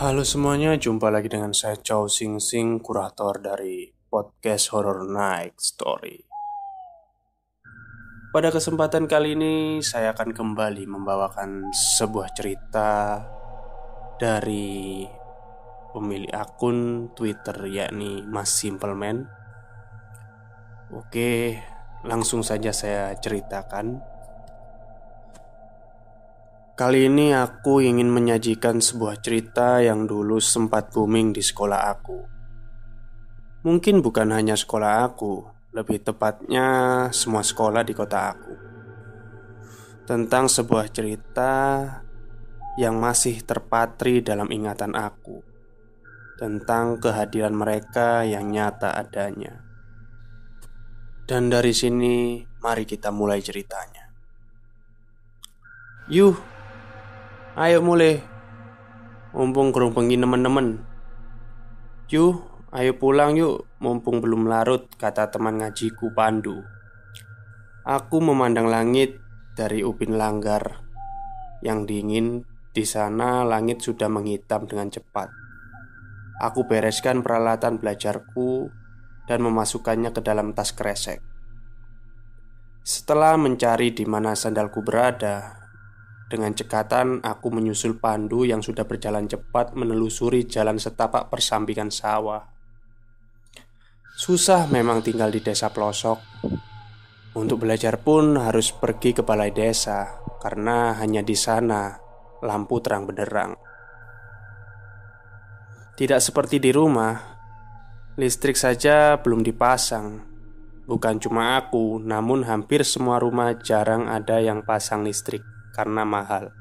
Halo semuanya, jumpa lagi dengan saya Chow Sing Sing, kurator dari podcast Horror Night Story. Pada kesempatan kali ini, saya akan kembali membawakan sebuah cerita dari pemilik akun Twitter yakni Mas Simpleman. Oke, langsung saja saya ceritakan. Kali ini aku ingin menyajikan sebuah cerita yang dulu sempat booming di sekolah aku. Mungkin bukan hanya sekolah aku, lebih tepatnya semua sekolah di kota aku. Tentang sebuah cerita yang masih terpatri dalam ingatan aku. Tentang kehadiran mereka yang nyata adanya. Dan dari sini, mari kita mulai ceritanya. Yuh, Ayo mulai Mumpung gerung bengi nemen-nemen. Yuk, ayo pulang yuk. Mumpung belum larut Kata teman ngajiku Pandu. Aku memandang langit dari Upin Langgar. Yang dingin di sana langit sudah menghitam dengan cepat. Aku bereskan peralatan belajarku Dan memasukkannya ke dalam tas kresek. Setelah mencari di mana sandalku berada dengan cekatan, aku menyusul Pandu yang sudah berjalan cepat menelusuri jalan setapak persampingan sawah. Susah memang tinggal di desa pelosok. Untuk belajar pun harus pergi ke balai desa, karena hanya di sana lampu terang benderang. Tidak seperti di rumah, listrik saja belum dipasang. Bukan cuma aku, namun hampir semua rumah jarang ada yang pasang listrik karena mahal.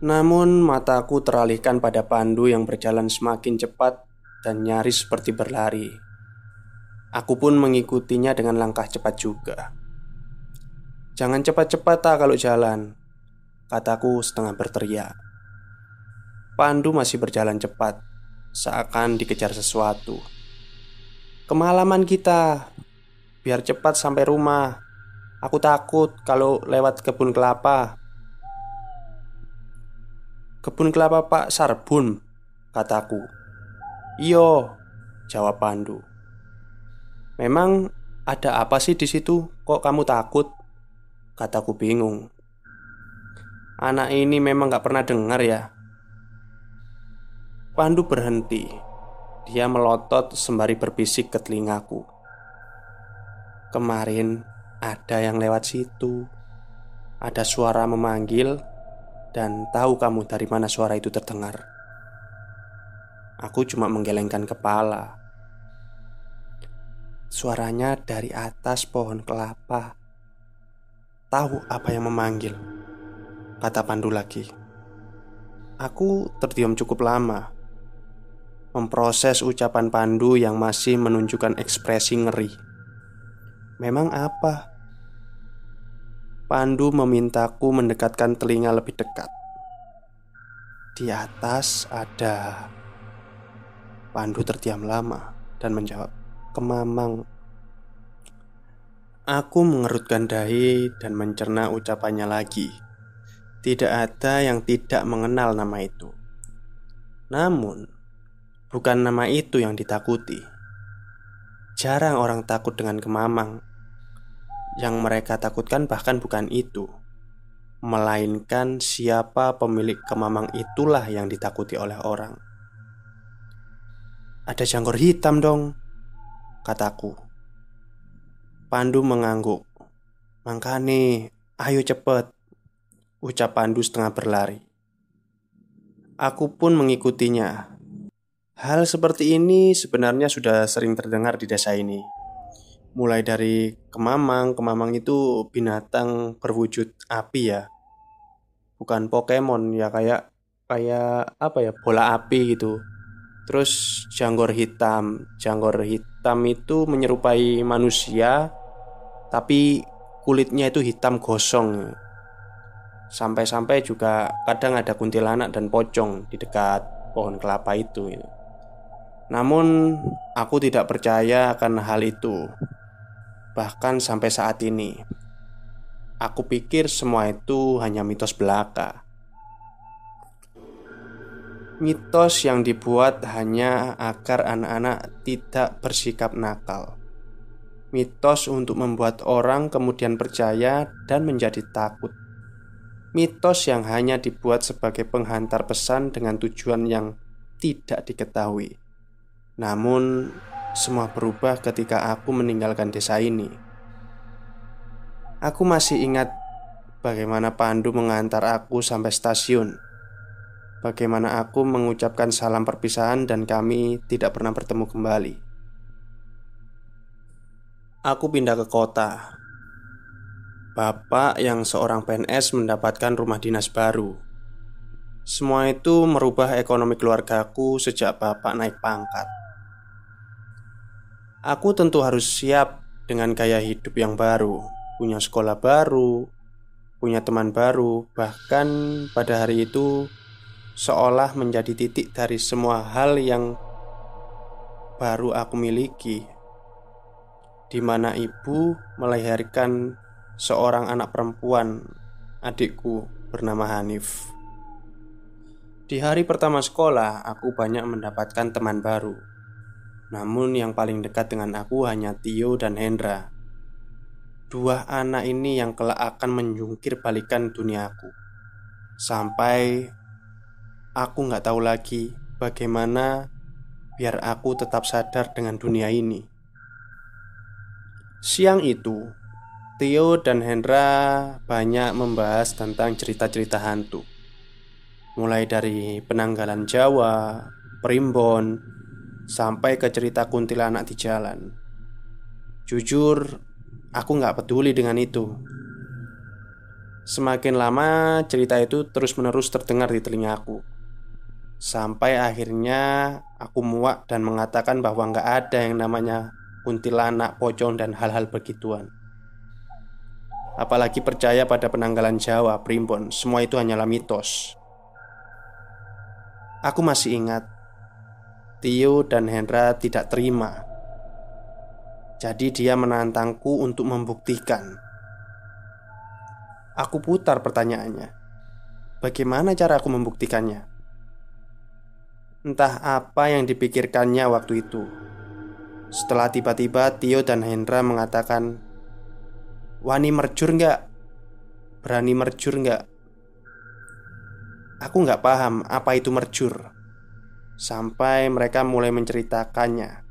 Namun mataku teralihkan pada Pandu yang berjalan semakin cepat dan nyaris seperti berlari. Aku pun mengikutinya dengan langkah cepat juga. Jangan cepat-cepat tak kalau jalan, kataku setengah berteriak. Pandu masih berjalan cepat, seakan dikejar sesuatu. Kemalaman kita, biar cepat sampai rumah. Aku takut kalau lewat kebun kelapa. Kebun kelapa Pak Sarbun, kataku. Iyo, jawab Pandu. Memang ada apa sih di situ? Kok kamu takut? Kataku bingung. Anak ini memang gak pernah dengar ya. Pandu berhenti. Dia melotot sembari berbisik ke telingaku. Kemarin ada yang lewat situ. Ada suara memanggil, dan tahu kamu dari mana suara itu terdengar. Aku cuma menggelengkan kepala. Suaranya dari atas pohon kelapa. Tahu apa yang memanggil? Kata Pandu lagi. Aku terdiam cukup lama memproses ucapan Pandu yang masih menunjukkan ekspresi ngeri. Memang apa? Pandu memintaku mendekatkan telinga lebih dekat. Di atas ada Pandu terdiam lama dan menjawab, "Kemamang." Aku mengerutkan dahi dan mencerna ucapannya lagi. Tidak ada yang tidak mengenal nama itu. Namun, bukan nama itu yang ditakuti. Jarang orang takut dengan kemamang yang mereka takutkan bahkan bukan itu, melainkan siapa pemilik kemamang itulah yang ditakuti oleh orang. Ada jangkor hitam dong, kataku. Pandu mengangguk. Makane, ayo cepet, ucap Pandu setengah berlari. Aku pun mengikutinya. Hal seperti ini sebenarnya sudah sering terdengar di desa ini mulai dari kemamang kemamang itu binatang berwujud api ya. Bukan Pokemon ya kayak kayak apa ya bola api gitu. Terus janggor hitam. Janggor hitam itu menyerupai manusia tapi kulitnya itu hitam gosong. Sampai-sampai juga kadang ada kuntilanak dan pocong di dekat pohon kelapa itu namun aku tidak percaya akan hal itu Bahkan sampai saat ini Aku pikir semua itu hanya mitos belaka Mitos yang dibuat hanya agar anak-anak tidak bersikap nakal. Mitos untuk membuat orang kemudian percaya dan menjadi takut. Mitos yang hanya dibuat sebagai penghantar pesan dengan tujuan yang tidak diketahui. Namun, semua berubah ketika aku meninggalkan desa ini. Aku masih ingat bagaimana Pandu mengantar aku sampai stasiun Bagaimana aku mengucapkan salam perpisahan dan kami tidak pernah bertemu kembali. Aku pindah ke kota. Bapak yang seorang PNS mendapatkan rumah dinas baru. Semua itu merubah ekonomi keluargaku sejak bapak naik pangkat. Aku tentu harus siap dengan gaya hidup yang baru, punya sekolah baru, punya teman baru, bahkan pada hari itu seolah menjadi titik dari semua hal yang baru aku miliki, di mana ibu melahirkan seorang anak perempuan, adikku bernama Hanif. Di hari pertama sekolah, aku banyak mendapatkan teman baru. Namun, yang paling dekat dengan aku hanya Tio dan Hendra. Dua anak ini yang kelak akan menjungkir balikan duniaku, sampai Aku nggak tahu lagi bagaimana biar aku tetap sadar dengan dunia ini. Siang itu, Theo dan Hendra banyak membahas tentang cerita-cerita hantu. Mulai dari penanggalan Jawa, Primbon, sampai ke cerita kuntilanak di jalan. Jujur, aku nggak peduli dengan itu. Semakin lama cerita itu terus-menerus terdengar di telingaku. Sampai akhirnya aku muak dan mengatakan bahwa nggak ada yang namanya kuntilanak, pocong, dan hal-hal begituan. Apalagi percaya pada penanggalan Jawa, primbon, semua itu hanyalah mitos. Aku masih ingat Tio dan Hendra tidak terima. Jadi dia menantangku untuk membuktikan. Aku putar pertanyaannya. Bagaimana cara aku membuktikannya? Entah apa yang dipikirkannya waktu itu Setelah tiba-tiba Tio dan Hendra mengatakan Wani merjur nggak? Berani merjur nggak? Aku nggak paham apa itu merjur Sampai mereka mulai menceritakannya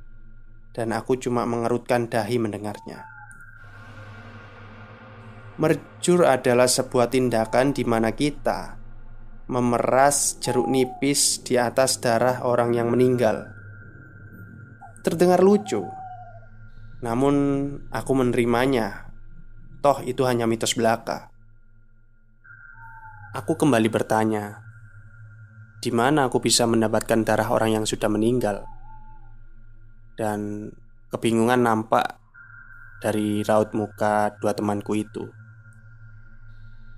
Dan aku cuma mengerutkan dahi mendengarnya Merjur adalah sebuah tindakan di mana kita memeras jeruk nipis di atas darah orang yang meninggal. Terdengar lucu, namun aku menerimanya. Toh, itu hanya mitos belaka. Aku kembali bertanya, di mana aku bisa mendapatkan darah orang yang sudah meninggal? Dan kebingungan nampak dari raut muka dua temanku itu.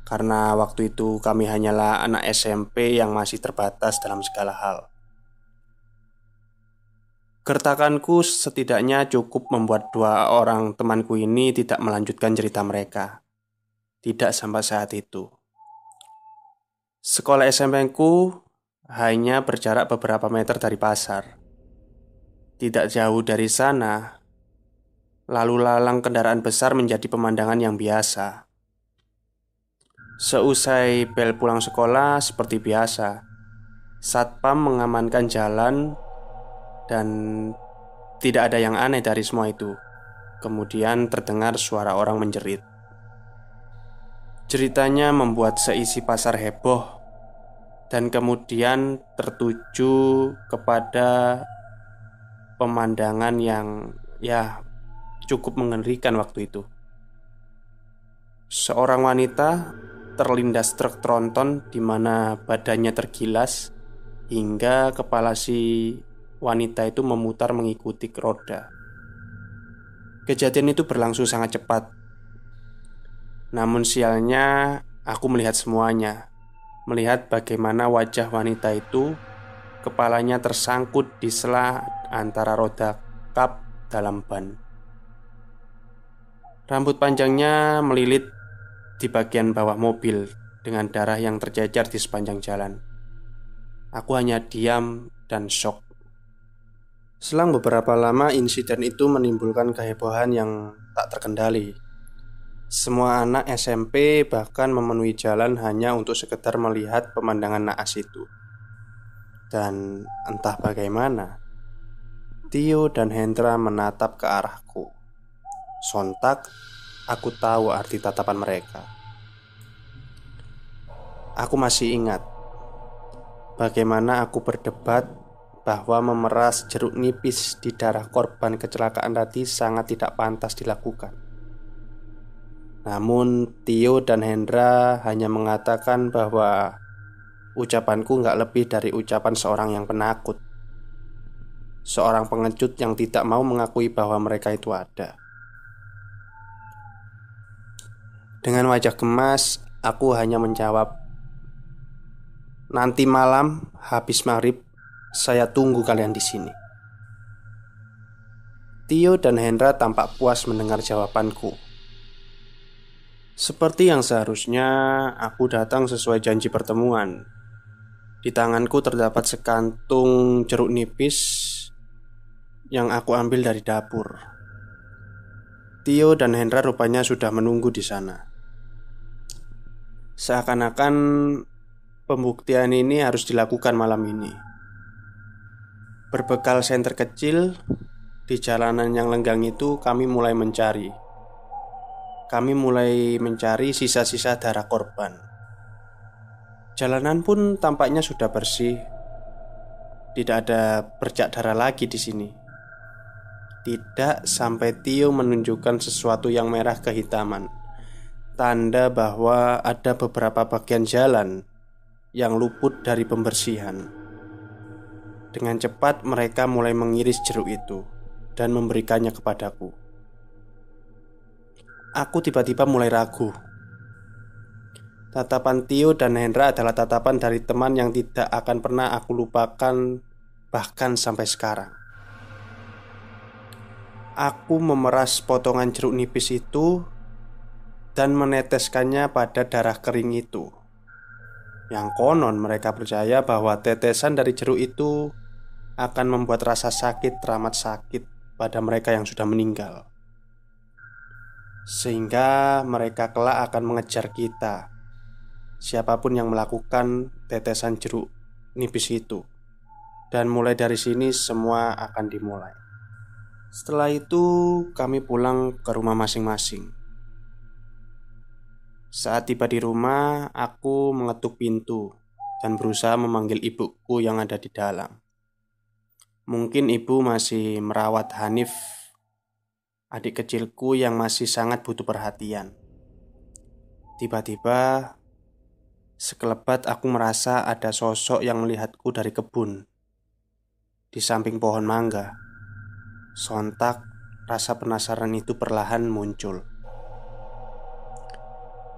Karena waktu itu kami hanyalah anak SMP yang masih terbatas dalam segala hal. Gertakanku setidaknya cukup membuat dua orang temanku ini tidak melanjutkan cerita mereka. Tidak sampai saat itu. Sekolah SMP ku hanya berjarak beberapa meter dari pasar. Tidak jauh dari sana, lalu lalang kendaraan besar menjadi pemandangan yang biasa. Seusai bel pulang sekolah seperti biasa Satpam mengamankan jalan Dan tidak ada yang aneh dari semua itu Kemudian terdengar suara orang menjerit Ceritanya membuat seisi pasar heboh Dan kemudian tertuju kepada pemandangan yang ya cukup mengerikan waktu itu Seorang wanita terlindas truk tronton di mana badannya tergilas hingga kepala si wanita itu memutar mengikuti roda. Kejadian itu berlangsung sangat cepat. Namun sialnya aku melihat semuanya. Melihat bagaimana wajah wanita itu kepalanya tersangkut di sela antara roda kap dalam ban. Rambut panjangnya melilit di bagian bawah mobil dengan darah yang tercecer di sepanjang jalan. Aku hanya diam dan shock. Selang beberapa lama, insiden itu menimbulkan kehebohan yang tak terkendali. Semua anak SMP bahkan memenuhi jalan hanya untuk sekedar melihat pemandangan naas itu. Dan entah bagaimana, Tio dan Hendra menatap ke arahku. Sontak, aku tahu arti tatapan mereka. Aku masih ingat bagaimana aku berdebat bahwa memeras jeruk nipis di darah korban kecelakaan tadi sangat tidak pantas dilakukan. Namun Tio dan Hendra hanya mengatakan bahwa ucapanku nggak lebih dari ucapan seorang yang penakut Seorang pengecut yang tidak mau mengakui bahwa mereka itu ada Dengan wajah gemas, aku hanya menjawab Nanti malam habis maghrib saya tunggu kalian di sini. Tio dan Hendra tampak puas mendengar jawabanku. Seperti yang seharusnya, aku datang sesuai janji pertemuan. Di tanganku terdapat sekantung jeruk nipis yang aku ambil dari dapur. Tio dan Hendra rupanya sudah menunggu di sana. Seakan-akan pembuktian ini harus dilakukan malam ini. Berbekal senter kecil di jalanan yang lenggang itu, kami mulai mencari. Kami mulai mencari sisa-sisa darah korban. Jalanan pun tampaknya sudah bersih. Tidak ada bercak darah lagi di sini. Tidak sampai Tio menunjukkan sesuatu yang merah kehitaman. Tanda bahwa ada beberapa bagian jalan yang luput dari pembersihan. Dengan cepat mereka mulai mengiris jeruk itu dan memberikannya kepadaku. Aku tiba-tiba mulai ragu. Tatapan Tio dan Hendra adalah tatapan dari teman yang tidak akan pernah aku lupakan bahkan sampai sekarang. Aku memeras potongan jeruk nipis itu dan meneteskannya pada darah kering itu. Yang konon mereka percaya bahwa tetesan dari jeruk itu akan membuat rasa sakit teramat sakit pada mereka yang sudah meninggal, sehingga mereka kelak akan mengejar kita. Siapa pun yang melakukan tetesan jeruk nipis itu, dan mulai dari sini semua akan dimulai. Setelah itu, kami pulang ke rumah masing-masing. Saat tiba di rumah, aku mengetuk pintu dan berusaha memanggil ibuku yang ada di dalam. Mungkin ibu masih merawat Hanif, adik kecilku yang masih sangat butuh perhatian. Tiba-tiba, sekelebat aku merasa ada sosok yang melihatku dari kebun di samping pohon mangga. Sontak, rasa penasaran itu perlahan muncul.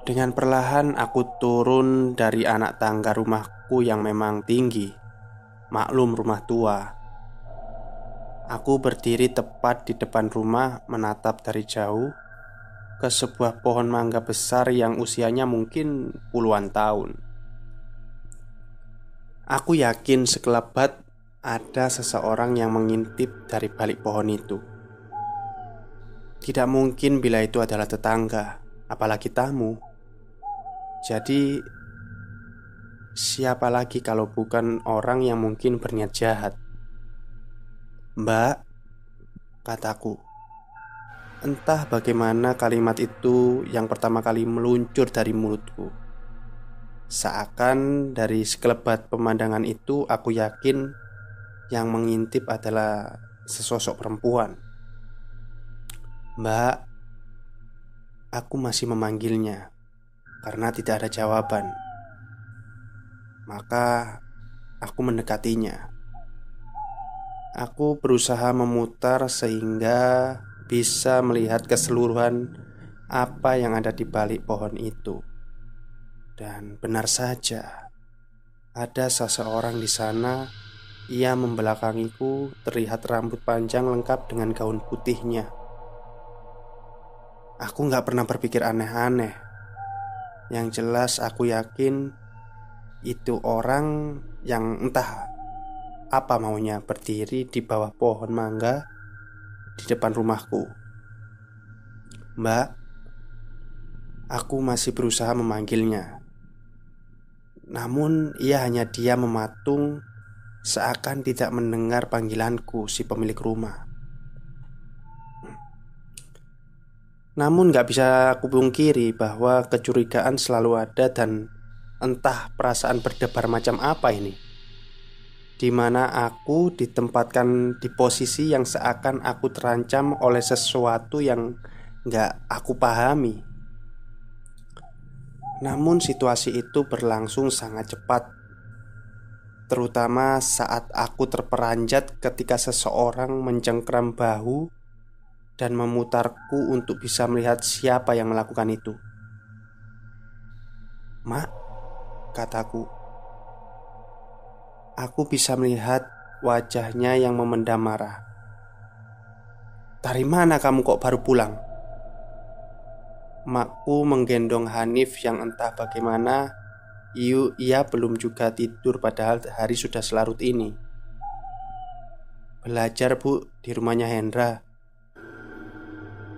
Dengan perlahan aku turun dari anak tangga rumahku yang memang tinggi. Maklum rumah tua Aku berdiri tepat di depan rumah, menatap dari jauh ke sebuah pohon mangga besar yang usianya mungkin puluhan tahun. Aku yakin sekelebat ada seseorang yang mengintip dari balik pohon itu. Tidak mungkin bila itu adalah tetangga, apalagi tamu. Jadi, siapa lagi kalau bukan orang yang mungkin berniat jahat? Mbak, kataku. Entah bagaimana kalimat itu yang pertama kali meluncur dari mulutku. Seakan dari sekelebat pemandangan itu aku yakin yang mengintip adalah sesosok perempuan. Mbak, aku masih memanggilnya karena tidak ada jawaban. Maka aku mendekatinya. Aku berusaha memutar sehingga bisa melihat keseluruhan apa yang ada di balik pohon itu. Dan benar saja, ada seseorang di sana. Ia membelakangiku, terlihat rambut panjang lengkap dengan gaun putihnya. Aku nggak pernah berpikir aneh-aneh. Yang jelas, aku yakin itu orang yang entah apa maunya berdiri di bawah pohon mangga di depan rumahku. Mbak, aku masih berusaha memanggilnya. Namun ia hanya diam mematung seakan tidak mendengar panggilanku si pemilik rumah. Namun gak bisa aku pungkiri bahwa kecurigaan selalu ada dan entah perasaan berdebar macam apa ini Di mana aku ditempatkan di posisi yang seakan aku terancam oleh sesuatu yang gak aku pahami Namun situasi itu berlangsung sangat cepat Terutama saat aku terperanjat ketika seseorang mencengkram bahu dan memutarku untuk bisa melihat siapa yang melakukan itu. "Mak," kataku. Aku bisa melihat wajahnya yang memendam marah. "Dari mana kamu kok baru pulang?" Makku menggendong Hanif yang entah bagaimana Iu, ia belum juga tidur padahal hari sudah selarut ini Belajar bu di rumahnya Hendra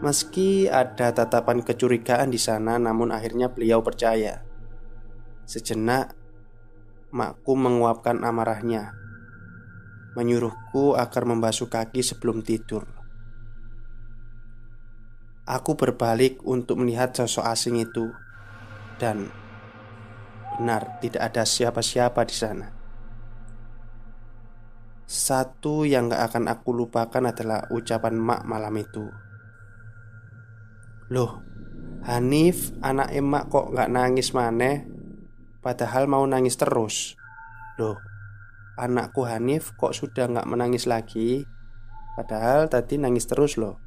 Meski ada tatapan kecurigaan di sana, namun akhirnya beliau percaya. Sejenak, makku menguapkan amarahnya, menyuruhku agar membasuh kaki sebelum tidur. Aku berbalik untuk melihat sosok asing itu, dan benar tidak ada siapa-siapa di sana. Satu yang gak akan aku lupakan adalah ucapan mak malam itu. Loh, Hanif anak emak kok gak nangis maneh Padahal mau nangis terus. Loh, anakku Hanif kok sudah gak menangis lagi? Padahal tadi nangis terus loh.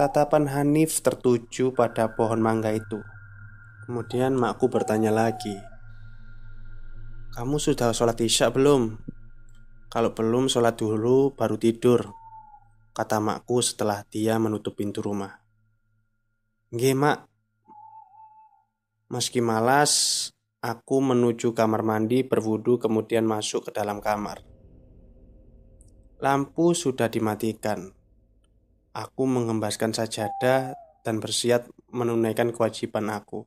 Tatapan Hanif tertuju pada pohon mangga itu. Kemudian makku bertanya lagi Kamu sudah sholat isya belum? Kalau belum sholat dulu baru tidur Kata makku setelah dia menutup pintu rumah. Nggih, Mak. Meski malas, aku menuju kamar mandi, berwudu, kemudian masuk ke dalam kamar. Lampu sudah dimatikan. Aku mengembaskan sajadah dan bersiap menunaikan kewajiban aku.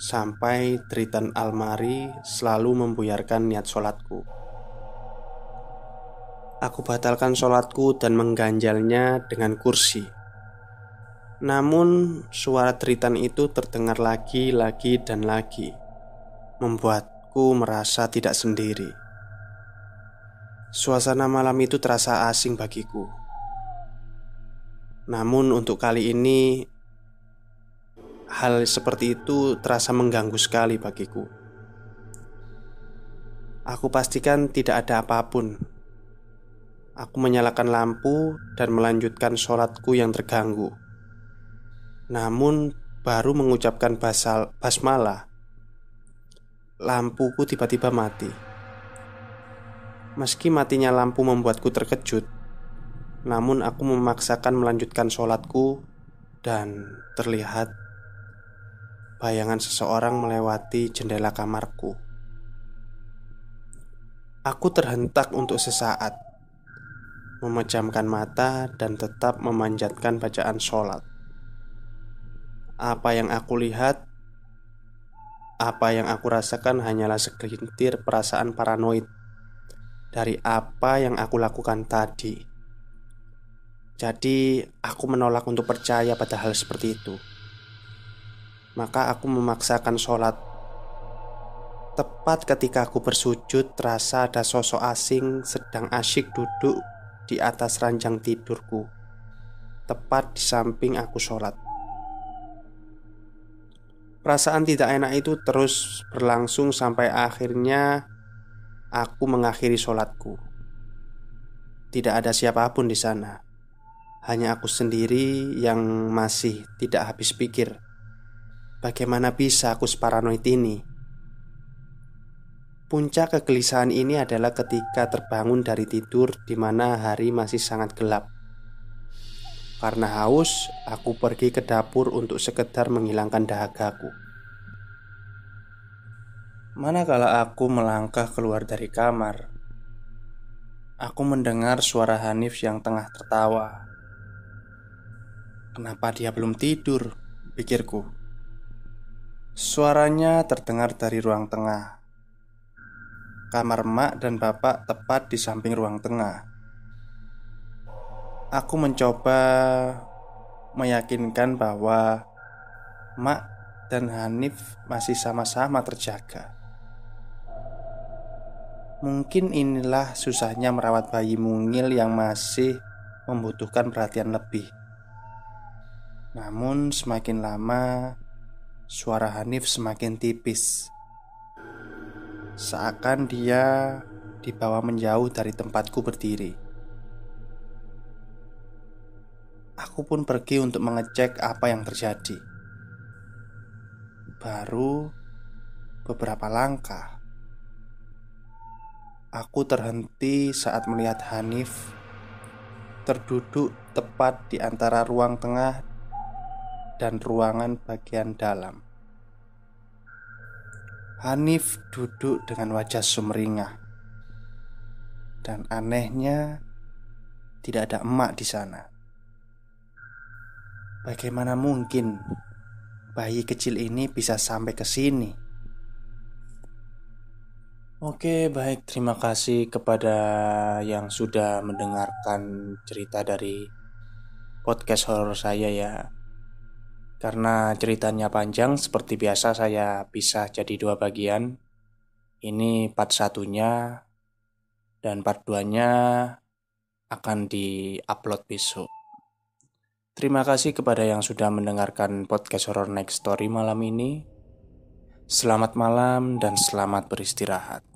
Sampai teritan almari selalu membuyarkan niat sholatku. Aku batalkan sholatku dan mengganjalnya dengan kursi namun, suara teritan itu terdengar lagi, lagi, dan lagi, membuatku merasa tidak sendiri. Suasana malam itu terasa asing bagiku. Namun, untuk kali ini, hal seperti itu terasa mengganggu sekali bagiku. Aku pastikan tidak ada apa pun. Aku menyalakan lampu dan melanjutkan sholatku yang terganggu. Namun baru mengucapkan basal, basmalah Lampuku tiba-tiba mati. Meski matinya lampu membuatku terkejut Namun aku memaksakan melanjutkan sholatku Dan terlihat Bayangan seseorang melewati jendela kamarku. Aku terhentak untuk sesaat Memejamkan mata dan tetap memanjatkan bacaan sholat. Apa yang aku lihat, apa yang aku rasakan hanyalah segelintir perasaan paranoid dari apa yang aku lakukan tadi. Jadi, aku menolak untuk percaya pada hal seperti itu. Maka aku memaksakan sholat. Tepat ketika aku bersujud, terasa ada sosok asing sedang asyik duduk di atas ranjang tidurku, tepat di samping aku sholat. Perasaan tidak enak itu terus berlangsung sampai akhirnya aku mengakhiri sholatku. Tidak ada siapa pun di sana, hanya aku sendiri yang masih tidak habis pikir. Bagaimana bisa aku separanoid ini? Puncak kegelisahan ini adalah ketika terbangun dari tidur di mana hari masih sangat gelap. Karena haus, aku pergi ke dapur untuk sekedar menghilangkan dahagaku. Manakala aku melangkah keluar dari kamar, aku mendengar suara Hanif yang tengah tertawa. Kenapa dia belum tidur? Pikirku. Suaranya terdengar dari ruang tengah. Kamar mak dan bapak tepat di samping ruang tengah. Aku mencoba meyakinkan bahwa mak dan Hanif masih sama-sama terjaga. Mungkin inilah susahnya merawat bayi mungil yang masih membutuhkan perhatian lebih. Namun, semakin lama suara Hanif semakin tipis, seakan dia dibawa menjauh dari tempatku berdiri. Aku pun pergi untuk mengecek apa yang terjadi. Baru beberapa langkah Aku terhenti saat melihat Hanif terduduk tepat di antara ruang tengah dan ruangan bagian dalam. Hanif duduk dengan wajah sumringah, dan anehnya tidak ada emak di sana. Bagaimana mungkin bayi kecil ini bisa sampai ke sini? Oke, baik. Terima kasih kepada yang sudah mendengarkan cerita dari podcast horor saya ya. Karena ceritanya panjang, seperti biasa saya bisa jadi dua bagian. Ini part satunya dan part duanya akan di-upload besok. Terima kasih kepada yang sudah mendengarkan podcast horror next story malam ini. Selamat malam dan selamat beristirahat.